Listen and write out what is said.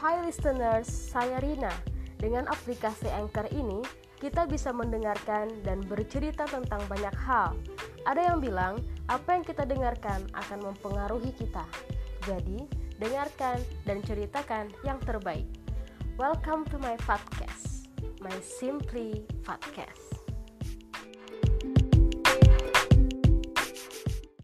Hi listeners, saya Rina. Dengan aplikasi Anchor ini, kita bisa mendengarkan dan bercerita tentang banyak hal. Ada yang bilang, apa yang kita dengarkan akan mempengaruhi kita. Jadi, dengarkan dan ceritakan yang terbaik. Welcome to my podcast, my Simply Podcast.